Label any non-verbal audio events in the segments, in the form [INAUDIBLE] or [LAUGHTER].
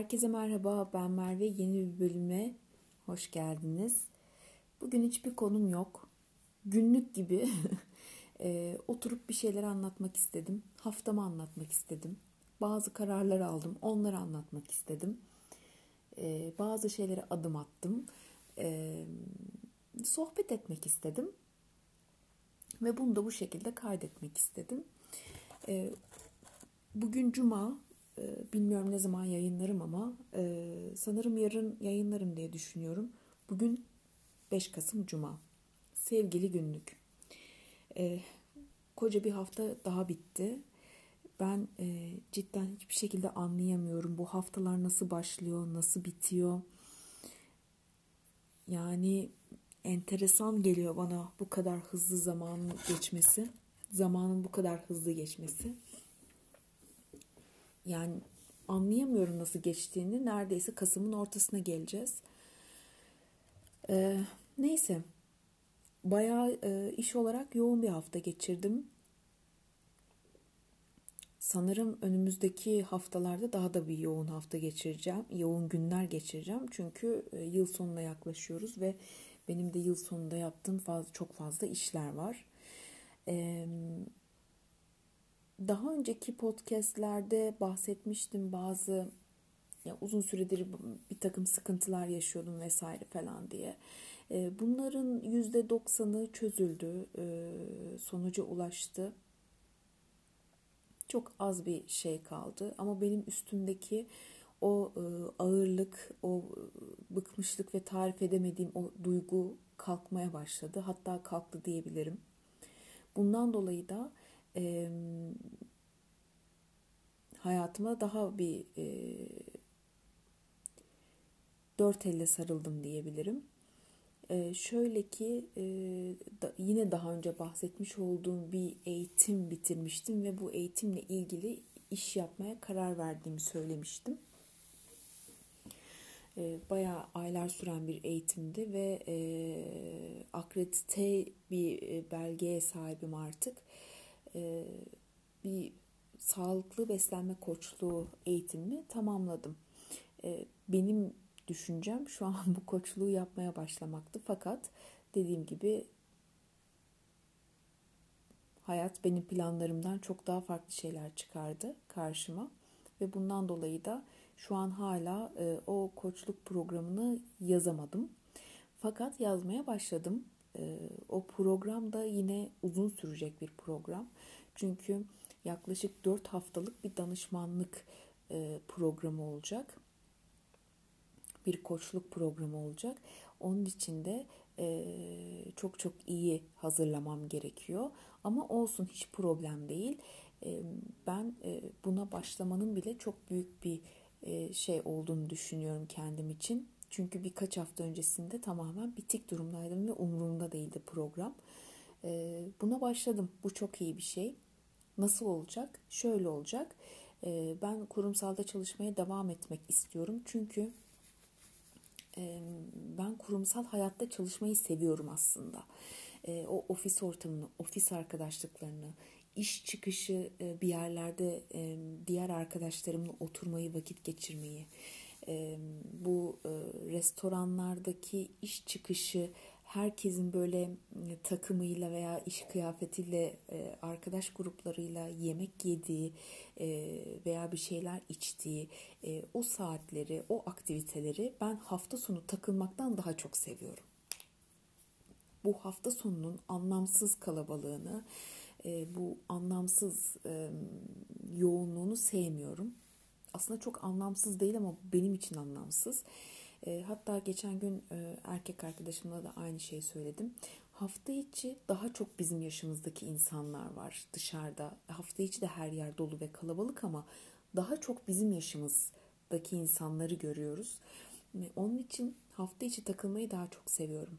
Herkese merhaba, ben Merve. Yeni bir bölüme hoş geldiniz. Bugün hiçbir konum yok. Günlük gibi [LAUGHS] e, oturup bir şeyler anlatmak istedim. Haftamı anlatmak istedim. Bazı kararlar aldım, onları anlatmak istedim. E, bazı şeylere adım attım. E, sohbet etmek istedim. Ve bunu da bu şekilde kaydetmek istedim. E, bugün Cuma, bilmiyorum ne zaman yayınlarım ama e, sanırım yarın yayınlarım diye düşünüyorum. Bugün 5 Kasım Cuma. Sevgili günlük. E, koca bir hafta daha bitti. Ben e, cidden hiçbir şekilde anlayamıyorum. Bu haftalar nasıl başlıyor, nasıl bitiyor. Yani enteresan geliyor bana bu kadar hızlı zamanın geçmesi. Zamanın bu kadar hızlı geçmesi yani anlayamıyorum nasıl geçtiğini. Neredeyse Kasım'ın ortasına geleceğiz. Ee, neyse. Bayağı e, iş olarak yoğun bir hafta geçirdim. Sanırım önümüzdeki haftalarda daha da bir yoğun hafta geçireceğim. Yoğun günler geçireceğim. Çünkü e, yıl sonuna yaklaşıyoruz ve benim de yıl sonunda yaptığım fazla, çok fazla işler var. Ee, daha önceki podcastlerde bahsetmiştim bazı ya uzun süredir bir takım sıkıntılar yaşıyordum vesaire falan diye. Ee, bunların yüzde doksanı çözüldü, ee, sonuca ulaştı. Çok az bir şey kaldı ama benim üstümdeki o e, ağırlık, o bıkmışlık ve tarif edemediğim o duygu kalkmaya başladı. Hatta kalktı diyebilirim. Bundan dolayı da e, hayatıma daha bir e, dört elle sarıldım diyebilirim. E, şöyle ki e, da, yine daha önce bahsetmiş olduğum bir eğitim bitirmiştim ve bu eğitimle ilgili iş yapmaya karar verdiğimi söylemiştim. E, bayağı aylar süren bir eğitimdi ve e, akredite bir belgeye sahibim artık e, bir sağlıklı beslenme koçluğu eğitimimi tamamladım. E, benim düşüncem şu an [LAUGHS] bu koçluğu yapmaya başlamaktı. Fakat dediğim gibi hayat benim planlarımdan çok daha farklı şeyler çıkardı karşıma. Ve bundan dolayı da şu an hala e, o koçluk programını yazamadım. Fakat yazmaya başladım. E, o program da yine uzun sürecek bir program. Çünkü yaklaşık 4 haftalık bir danışmanlık e, programı olacak. Bir koçluk programı olacak. Onun için de e, çok çok iyi hazırlamam gerekiyor. Ama olsun hiç problem değil. E, ben buna başlamanın bile çok büyük bir şey olduğunu düşünüyorum kendim için. Çünkü birkaç hafta öncesinde tamamen bitik durumdaydım ve umurumda değildi program. Buna başladım. Bu çok iyi bir şey. Nasıl olacak? Şöyle olacak. Ee, ben kurumsalda çalışmaya devam etmek istiyorum. Çünkü e, ben kurumsal hayatta çalışmayı seviyorum aslında. E, o ofis ortamını, ofis arkadaşlıklarını, iş çıkışı e, bir yerlerde diğer arkadaşlarımla oturmayı, vakit geçirmeyi, bu restoranlardaki iş çıkışı herkesin böyle e, takımıyla veya iş kıyafetiyle e, arkadaş gruplarıyla yemek yediği e, veya bir şeyler içtiği o saatleri, o aktiviteleri ben hafta sonu takılmaktan daha çok seviyorum. Bu hafta sonunun anlamsız kalabalığını, bu anlamsız yoğunluğunu sevmiyorum. Aslında çok anlamsız değil ama benim için anlamsız. E, hatta geçen gün e, erkek arkadaşımla da aynı şeyi söyledim. Hafta içi daha çok bizim yaşımızdaki insanlar var dışarıda. Hafta içi de her yer dolu ve kalabalık ama daha çok bizim yaşımızdaki insanları görüyoruz. E, onun için hafta içi takılmayı daha çok seviyorum.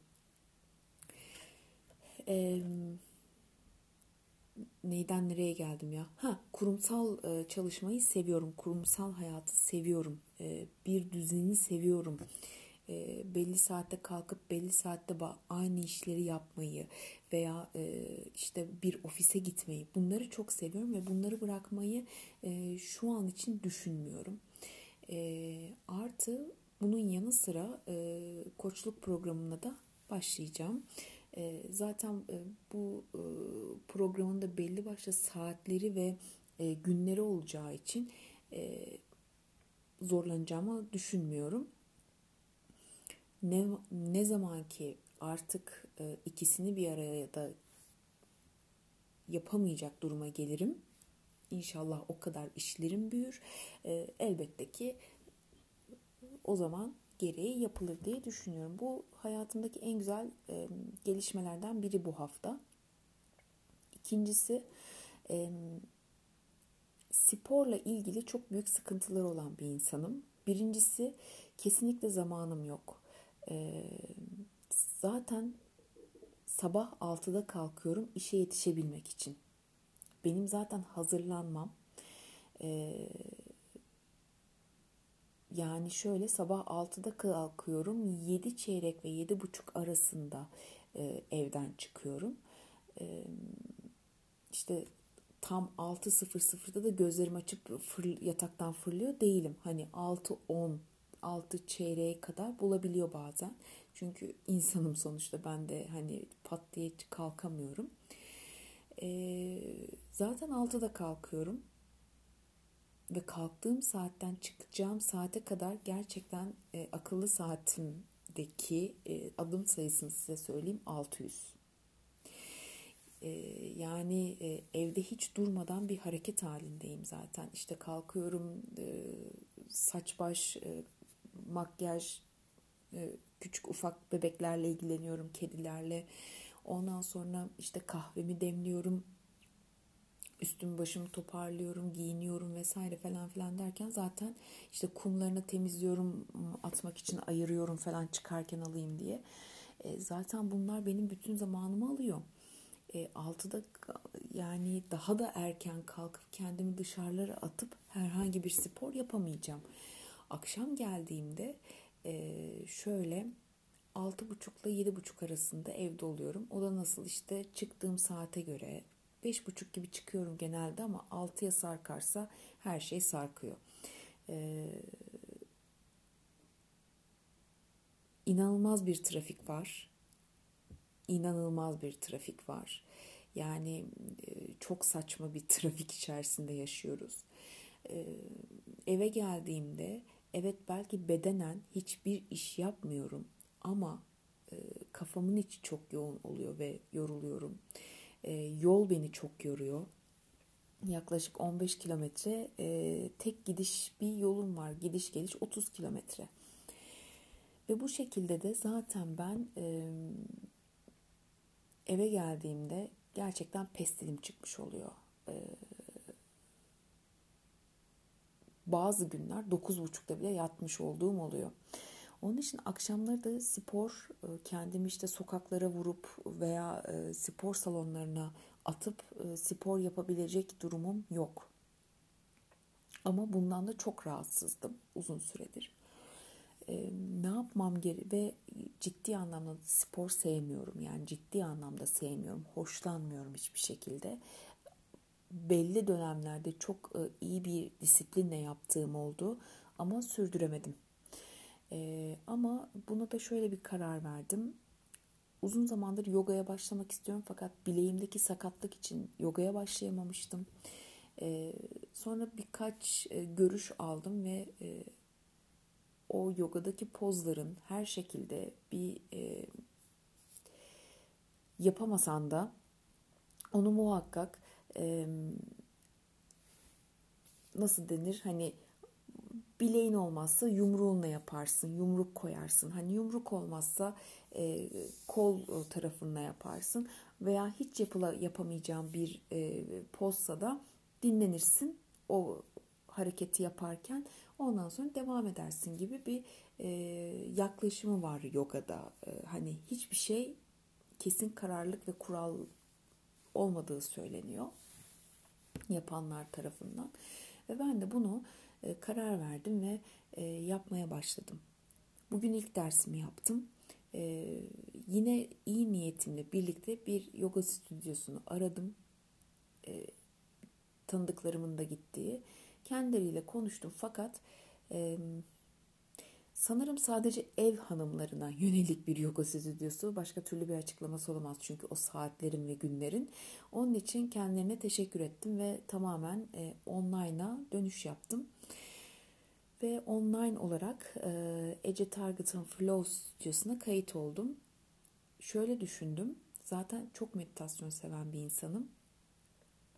Eee neyden nereye geldim ya? Ha, kurumsal e, çalışmayı seviyorum. Kurumsal hayatı seviyorum. E, bir düzeni seviyorum. E, belli saatte kalkıp belli saatte aynı işleri yapmayı veya e, işte bir ofise gitmeyi bunları çok seviyorum ve bunları bırakmayı e, şu an için düşünmüyorum. E, artı bunun yanı sıra e, koçluk programına da başlayacağım. E, zaten e, bu e, programın da belli başlı saatleri ve e, günleri olacağı için e, zorlanacağımı düşünmüyorum. Ne, ne zaman ki artık ikisini bir araya da yapamayacak duruma gelirim. İnşallah o kadar işlerim büyür. E, elbette ki o zaman gereği yapılır diye düşünüyorum. Bu hayatımdaki en güzel e, gelişmelerden biri bu hafta. İkincisi e, sporla ilgili çok büyük sıkıntılar olan bir insanım. Birincisi kesinlikle zamanım yok. E, zaten sabah 6'da kalkıyorum işe yetişebilmek için. Benim zaten hazırlanmam. Ee, yani şöyle sabah 6'da kalkıyorum. 7 çeyrek ve 7 buçuk arasında e, evden çıkıyorum. E, işte tam 6.00'da da gözlerimi açıp fır, yataktan fırlıyor değilim. Hani 6.10 6 çeyreğe kadar bulabiliyor bazen. Çünkü insanım sonuçta ben de hani pat diye kalkamıyorum. Ee, zaten 6'da kalkıyorum. Ve kalktığım saatten çıkacağım saate kadar gerçekten e, akıllı saatimdeki e, adım sayısını size söyleyeyim 600. E, yani e, evde hiç durmadan bir hareket halindeyim zaten. İşte kalkıyorum e, saç baş makyaj, küçük ufak bebeklerle ilgileniyorum, kedilerle. Ondan sonra işte kahvemi demliyorum, üstüm başımı toparlıyorum, giyiniyorum vesaire falan filan derken zaten işte kumlarını temizliyorum, atmak için ayırıyorum falan çıkarken alayım diye. E, zaten bunlar benim bütün zamanımı alıyor. E, 6'da yani daha da erken kalkıp kendimi dışarılara atıp herhangi bir spor yapamayacağım. Akşam geldiğimde e, şöyle 6.30 ile 7.30 arasında evde oluyorum. O da nasıl işte çıktığım saate göre 5.30 gibi çıkıyorum genelde ama 6'ya sarkarsa her şey sarkıyor. Ee, inanılmaz bir trafik var. İnanılmaz bir trafik var. Yani e, çok saçma bir [LAUGHS] trafik içerisinde yaşıyoruz. Ee, eve geldiğimde evet belki bedenen hiçbir iş yapmıyorum ama e, kafamın içi çok yoğun oluyor ve yoruluyorum. E, yol beni çok yoruyor. Yaklaşık 15 kilometre e, tek gidiş bir yolum var. Gidiş geliş 30 kilometre. Ve bu şekilde de zaten ben e, eve geldiğimde gerçekten pestilim çıkmış oluyor. E, bazı günler 9.30'da bile yatmış olduğum oluyor. Onun için akşamları da spor e, kendimi işte sokaklara vurup veya e, spor salonlarına atıp e, spor yapabilecek durumum yok. Ama bundan da çok rahatsızdım uzun süredir. Ne yapmam geri ve ciddi anlamda spor sevmiyorum. Yani ciddi anlamda sevmiyorum. Hoşlanmıyorum hiçbir şekilde belli dönemlerde çok iyi bir disiplinle yaptığım oldu ama sürdüremedim. Ee, ama buna da şöyle bir karar verdim. Uzun zamandır yogaya başlamak istiyorum fakat bileğimdeki sakatlık için yogaya başlayamamıştım. Ee, sonra birkaç e, görüş aldım ve e, o yogadaki pozların her şekilde bir e, yapamasan da onu muhakkak e, nasıl denir hani bileğin olmazsa yumruğunla yaparsın, yumruk koyarsın. Hani yumruk olmazsa e, kol tarafında yaparsın veya hiç yapıla, yapamayacağın bir e, pozsa da dinlenirsin o hareketi yaparken ondan sonra devam edersin gibi bir e, yaklaşımı var yogada. E, hani hiçbir şey kesin kararlılık ve kural olmadığı söyleniyor yapanlar tarafından. Ve ben de bunu e, karar verdim ve e, yapmaya başladım. Bugün ilk dersimi yaptım. E, yine iyi niyetimle birlikte bir yoga stüdyosunu aradım. Tanıdıklarımın da gittiği. Kendileriyle konuştum fakat sanırım sadece ev hanımlarına yönelik bir yoga stüdyosu. Başka türlü bir açıklaması olamaz çünkü o saatlerin ve günlerin. Onun için kendilerine teşekkür ettim ve tamamen e, online'a dönüş yaptım. Ve online olarak e, Ece Target'ın Flow stüdyosuna kayıt oldum. Şöyle düşündüm. Zaten çok meditasyon seven bir insanım.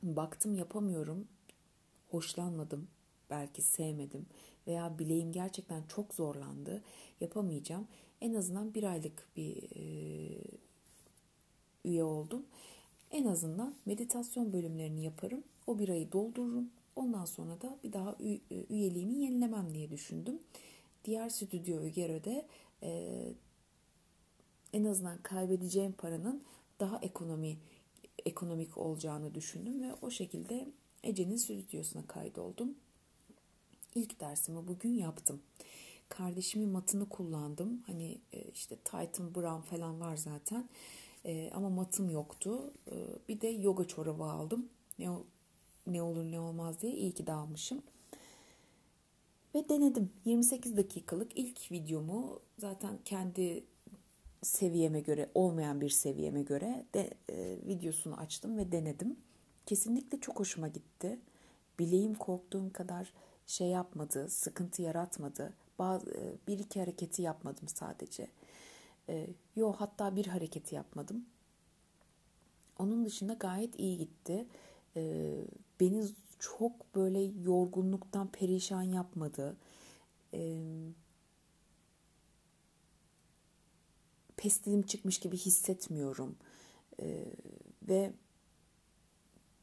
Baktım yapamıyorum. Hoşlanmadım. Belki sevmedim. Veya bileğim gerçekten çok zorlandı. Yapamayacağım. En azından bir aylık bir e, üye oldum. En azından meditasyon bölümlerini yaparım. O bir ayı doldururum. Ondan sonra da bir daha üyeliğimi yenilemem diye düşündüm. Diğer stüdyo göre e, en azından kaybedeceğim paranın daha ekonomi ekonomik olacağını düşündüm ve o şekilde Ece'nin stüdyosuna kaydoldum. İlk dersimi bugün yaptım. Kardeşimin matını kullandım. Hani e, işte Titan Brown falan var zaten. E, ama matım yoktu. E, bir de yoga çorabı aldım. Ne, ne olur ne olmaz diye iyi ki de almışım. Ve denedim. 28 dakikalık ilk videomu zaten kendi seviyeme göre olmayan bir seviyeme göre de e, videosunu açtım ve denedim. Kesinlikle çok hoşuma gitti. Bileğim korktuğum kadar şey yapmadı, sıkıntı yaratmadı. Bazı e, bir iki hareketi yapmadım sadece. E, yo hatta bir hareketi yapmadım. Onun dışında gayet iyi gitti. E, beni çok böyle yorgunluktan perişan yapmadı. E, pestilim çıkmış gibi hissetmiyorum. E, ve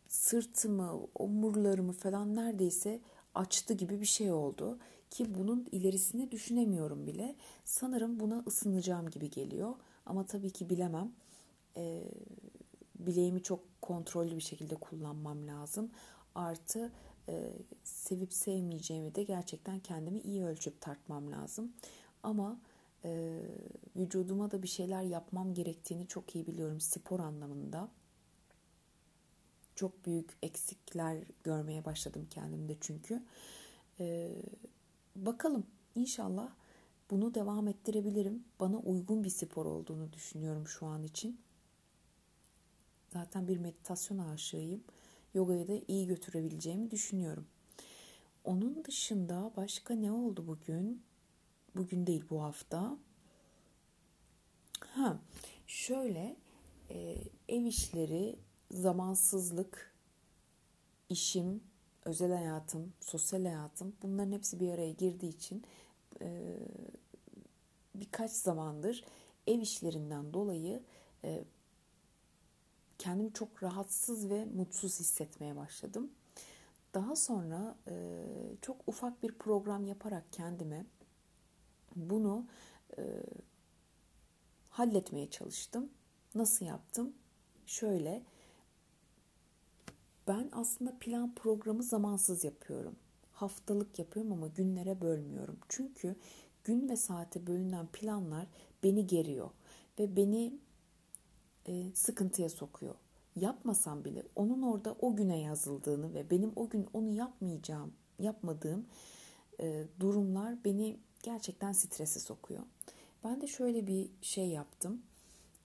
sırtımı, omurlarımı falan neredeyse açtı gibi bir şey oldu. Ki bunun ilerisini düşünemiyorum bile. Sanırım buna ısınacağım gibi geliyor. Ama tabii ki bilemem. E, bileğimi çok kontrollü bir şekilde kullanmam lazım. Artı e, sevip sevmeyeceğimi de gerçekten kendimi iyi ölçüp tartmam lazım. Ama e, vücuduma da bir şeyler yapmam gerektiğini çok iyi biliyorum spor anlamında. Çok büyük eksikler görmeye başladım kendimde çünkü. E, bakalım inşallah bunu devam ettirebilirim. Bana uygun bir spor olduğunu düşünüyorum şu an için. Zaten bir meditasyon aşığıyım. Yoga'ya da iyi götürebileceğimi düşünüyorum. Onun dışında başka ne oldu bugün? Bugün değil bu hafta. Ha, şöyle e, ev işleri, zamansızlık, işim, özel hayatım, sosyal hayatım bunların hepsi bir araya girdiği için e, birkaç zamandır ev işlerinden dolayı e, kendimi çok rahatsız ve mutsuz hissetmeye başladım. Daha sonra e, çok ufak bir program yaparak kendime bunu e, halletmeye çalıştım. Nasıl yaptım? Şöyle, ben aslında plan programı zamansız yapıyorum. Haftalık yapıyorum ama günlere bölmüyorum. Çünkü gün ve saate bölünen planlar beni geriyor ve beni e, sıkıntıya sokuyor. Yapmasam bile onun orada o güne yazıldığını ve benim o gün onu yapmayacağım, yapmadığım e, durumlar beni gerçekten strese sokuyor. Ben de şöyle bir şey yaptım.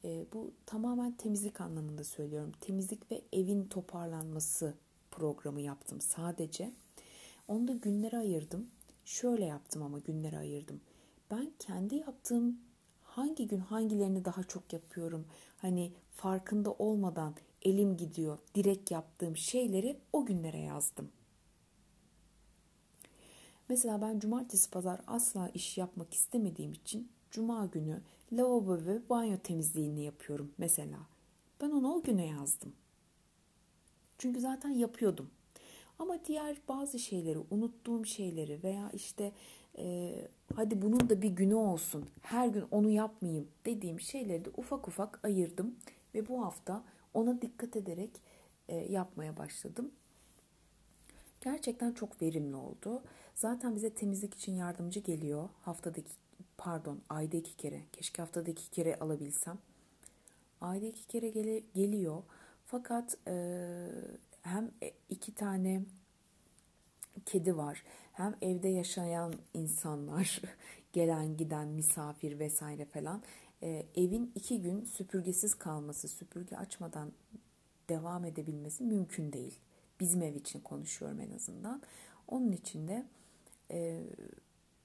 E, bu tamamen temizlik anlamında söylüyorum. Temizlik ve evin toparlanması programı yaptım sadece. Onu da günlere ayırdım. Şöyle yaptım ama günlere ayırdım. Ben kendi yaptığım hangi gün hangilerini daha çok yapıyorum? Hani farkında olmadan elim gidiyor. Direkt yaptığım şeyleri o günlere yazdım. Mesela ben cumartesi pazar asla iş yapmak istemediğim için cuma günü lavabo ve banyo temizliğini yapıyorum mesela. Ben onu o güne yazdım. Çünkü zaten yapıyordum. Ama diğer bazı şeyleri, unuttuğum şeyleri veya işte e, hadi bunun da bir günü olsun, her gün onu yapmayayım dediğim şeyleri de ufak ufak ayırdım. Ve bu hafta ona dikkat ederek e, yapmaya başladım. Gerçekten çok verimli oldu. Zaten bize temizlik için yardımcı geliyor. Haftadaki pardon ayda iki kere. Keşke haftada iki kere alabilsem. Ayda iki kere gele, geliyor. Fakat e, hem iki tane kedi var. Hem evde yaşayan insanlar, [LAUGHS] gelen giden misafir vesaire falan. E, evin iki gün süpürgesiz kalması, süpürge açmadan devam edebilmesi mümkün değil. Bizim ev için konuşuyorum en azından. Onun için de e,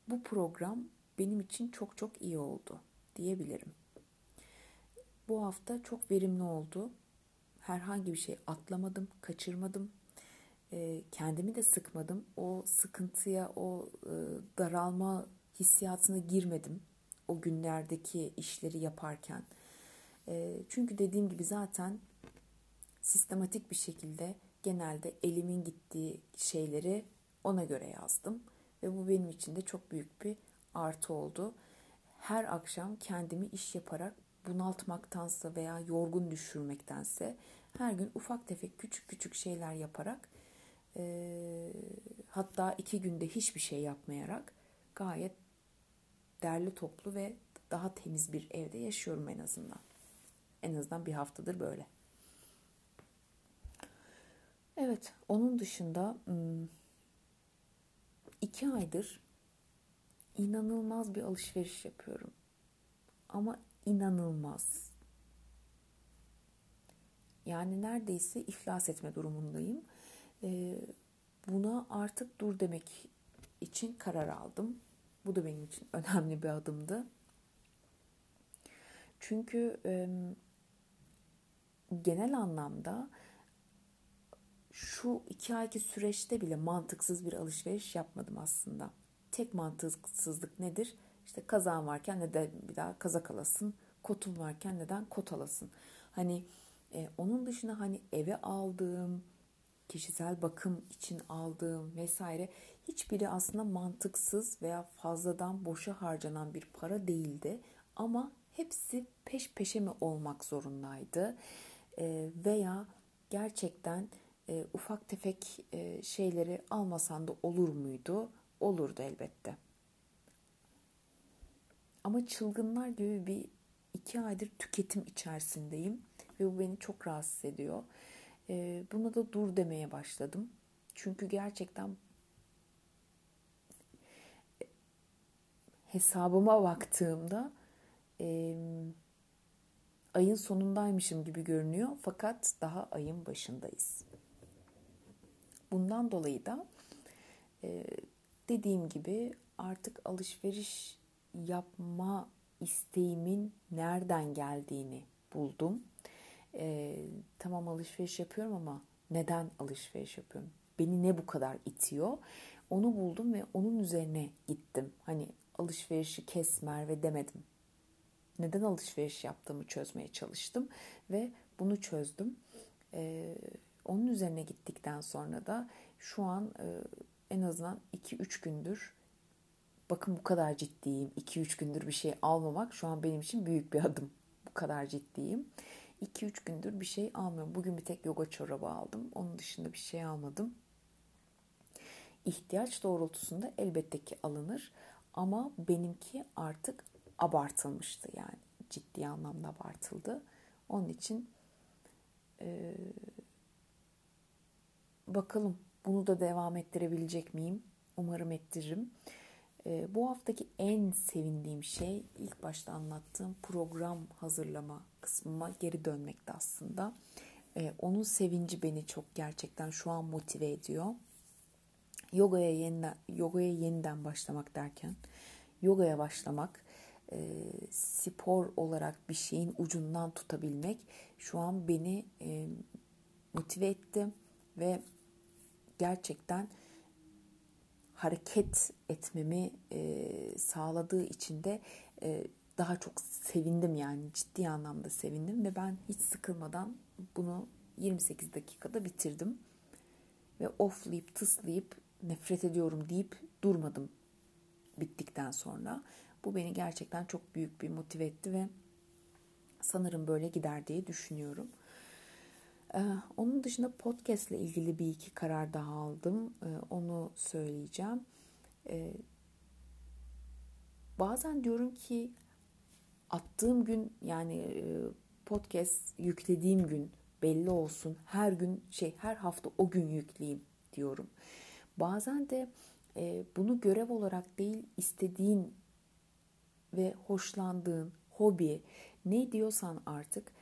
bu program benim için çok çok iyi oldu diyebilirim. Bu hafta çok verimli oldu. Herhangi bir şey atlamadım, kaçırmadım. E, kendimi de sıkmadım. O sıkıntıya, o e, daralma hissiyatına girmedim. O günlerdeki işleri yaparken. E, çünkü dediğim gibi zaten sistematik bir şekilde genelde elimin gittiği şeyleri ona göre yazdım. Ve bu benim için de çok büyük bir artı oldu. Her akşam kendimi iş yaparak bunaltmaktansa veya yorgun düşürmektense her gün ufak tefek küçük küçük şeyler yaparak e, hatta iki günde hiçbir şey yapmayarak gayet derli toplu ve daha temiz bir evde yaşıyorum en azından. En azından bir haftadır böyle. Evet, onun dışında iki aydır inanılmaz bir alışveriş yapıyorum. Ama inanılmaz. Yani neredeyse iflas etme durumundayım. Ee, buna artık dur demek için karar aldım. Bu da benim için [LAUGHS] önemli bir adımdı. Çünkü e, genel anlamda şu iki ayki süreçte bile mantıksız bir alışveriş yapmadım aslında. Tek mantıksızlık nedir? İşte kazan varken neden bir daha kazak alasın? Kotun varken neden kot alasın? Hani e, onun dışında hani eve aldığım, kişisel bakım için aldığım vesaire hiçbiri aslında mantıksız veya fazladan boşa harcanan bir para değildi. Ama hepsi peş peşe mi olmak zorundaydı? E, veya gerçekten e, ufak tefek e, şeyleri almasan da olur muydu? Olurdu elbette. Ama çılgınlar gibi bir iki aydır tüketim içerisindeyim ve bu beni çok rahatsız ediyor. E, buna da dur demeye başladım. Çünkü gerçekten hesabıma baktığımda e, ayın sonundaymışım gibi görünüyor. Fakat daha ayın başındayız. Bundan dolayı da e, dediğim gibi artık alışveriş yapma isteğimin nereden geldiğini buldum. E, tamam alışveriş yapıyorum ama neden alışveriş yapıyorum? Beni ne bu kadar itiyor? Onu buldum ve onun üzerine gittim. Hani alışverişi kesmer ve demedim. Neden alışveriş yaptığımı çözmeye çalıştım ve bunu çözdüm. Ee, onun üzerine gittikten sonra da şu an e, en azından 2-3 gündür bakın bu kadar ciddiyim. 2-3 gündür bir şey almamak şu an benim için büyük bir adım. Bu kadar ciddiyim. 2-3 gündür bir şey almıyorum. Bugün bir tek yoga çorabı aldım. Onun dışında bir şey almadım. İhtiyaç doğrultusunda elbette ki alınır. Ama benimki artık abartılmıştı yani. Ciddi anlamda abartıldı. Onun için e, bakalım bunu da devam ettirebilecek miyim? Umarım ettiririm. E, bu haftaki en sevindiğim şey ilk başta anlattığım program hazırlama kısmıma geri dönmekte aslında. E, onun sevinci beni çok gerçekten şu an motive ediyor. Yogaya yeniden, yogaya yeniden başlamak derken yogaya başlamak, e, spor olarak bir şeyin ucundan tutabilmek şu an beni e, motive etti ve gerçekten hareket etmemi e, sağladığı için de e, daha çok sevindim yani ciddi anlamda sevindim ve ben hiç sıkılmadan bunu 28 dakikada bitirdim ve oflayıp tıslayıp nefret ediyorum deyip durmadım bittikten sonra. Bu beni gerçekten çok büyük bir motive etti ve sanırım böyle gider diye düşünüyorum. Ee, onun dışında podcast ile ilgili bir iki karar daha aldım. Ee, onu söyleyeceğim. Ee, bazen diyorum ki attığım gün yani e, podcast yüklediğim gün belli olsun. Her gün şey her hafta o gün yükleyeyim diyorum. Bazen de e, bunu görev olarak değil istediğin ve hoşlandığın hobi ne diyorsan artık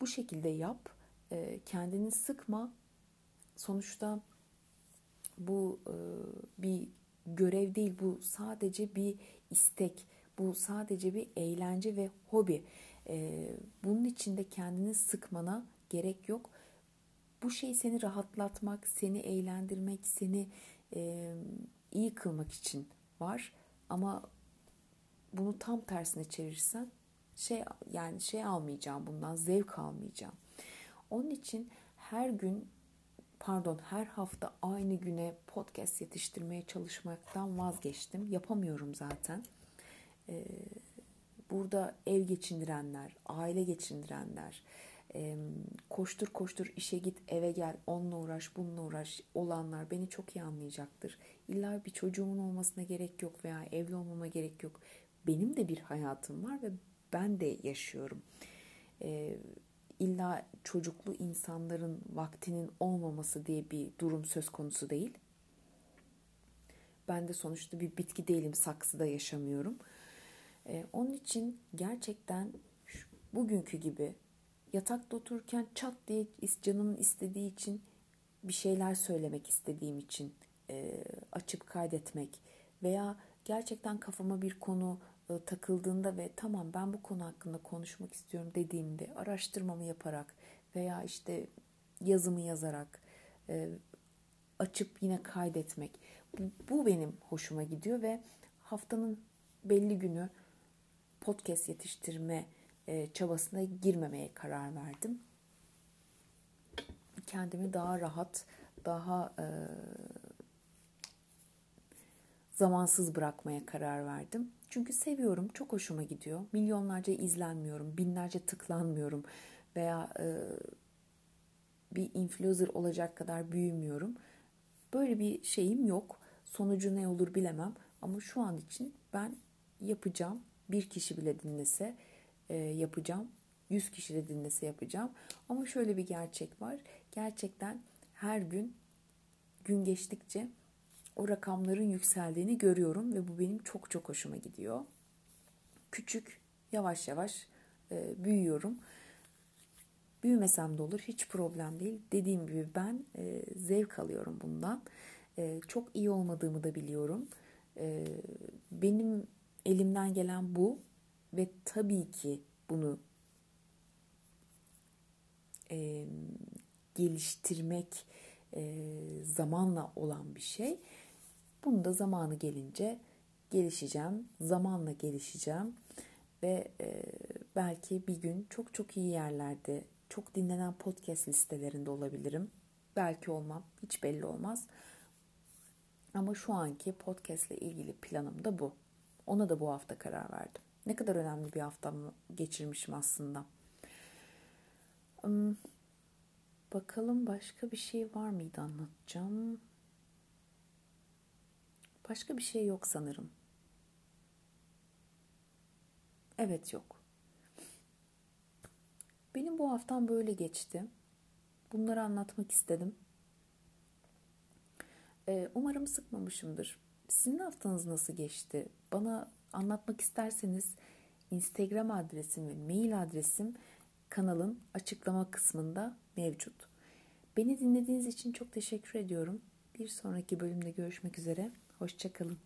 bu şekilde yap. E, kendini sıkma. Sonuçta bu e, bir görev değil bu sadece bir istek. Bu sadece bir eğlence ve hobi. E, bunun içinde kendini sıkmana gerek yok. Bu şey seni rahatlatmak, seni eğlendirmek, seni e, iyi kılmak için var. Ama bunu tam tersine çevirirsen şey yani şey almayacağım bundan zevk almayacağım. Onun için her gün pardon her hafta aynı güne podcast yetiştirmeye çalışmaktan vazgeçtim. Yapamıyorum zaten. Ee, burada ev geçindirenler, aile geçindirenler, koştur koştur işe git eve gel onunla uğraş bununla uğraş olanlar beni çok iyi anlayacaktır. İlla bir çocuğumun olmasına gerek yok veya evli olmama gerek yok. Benim de bir hayatım var ve ben de yaşıyorum. Çocuklu insanların vaktinin olmaması diye bir durum söz konusu değil. Ben de sonuçta bir bitki değilim, saksıda yaşamıyorum. Ee, onun için gerçekten bugünkü gibi yatakta otururken çat diye canımın istediği için bir şeyler söylemek istediğim için e, açıp kaydetmek veya gerçekten kafama bir konu takıldığında ve tamam ben bu konu hakkında konuşmak istiyorum dediğimde araştırmamı yaparak veya işte yazımı yazarak e, açıp yine kaydetmek bu, benim hoşuma gidiyor ve haftanın belli günü podcast yetiştirme e, çabasına girmemeye karar verdim. Kendimi daha rahat, daha e, zamansız bırakmaya karar verdim. Çünkü seviyorum, çok hoşuma gidiyor. Milyonlarca izlenmiyorum, binlerce tıklanmıyorum veya e, bir influencer olacak kadar büyümüyorum. Böyle bir şeyim yok. Sonucu ne olur bilemem ama şu an için ben yapacağım. Bir kişi bile dinlese e, yapacağım. 100 kişi de dinlese yapacağım. Ama şöyle bir gerçek var. Gerçekten her gün gün geçtikçe o rakamların yükseldiğini görüyorum ve bu benim çok çok hoşuma gidiyor. Küçük, yavaş yavaş e, büyüyorum. Büyümesem de olur, hiç problem değil. Dediğim gibi ben e, zevk alıyorum bundan. E, çok iyi olmadığımı da biliyorum. E, benim elimden gelen bu ve tabii ki bunu e, geliştirmek e, zamanla olan bir şey. Bunu da zamanı gelince gelişeceğim, zamanla gelişeceğim ve e, belki bir gün çok çok iyi yerlerde, çok dinlenen podcast listelerinde olabilirim. Belki olmam, hiç belli olmaz. Ama şu anki podcast ile ilgili planım da bu. Ona da bu hafta karar verdim. Ne kadar önemli bir haftamı geçirmişim aslında. Hmm, bakalım başka bir şey var mıydı anlatacağım. Başka bir şey yok sanırım. Evet yok. Benim bu haftam böyle geçti. Bunları anlatmak istedim. Ee, umarım sıkmamışımdır. Sizin haftanız nasıl geçti? Bana anlatmak isterseniz Instagram adresim ve mail adresim kanalın açıklama kısmında mevcut. Beni dinlediğiniz için çok teşekkür ediyorum. Bir sonraki bölümde görüşmek üzere. Hoşçakalın.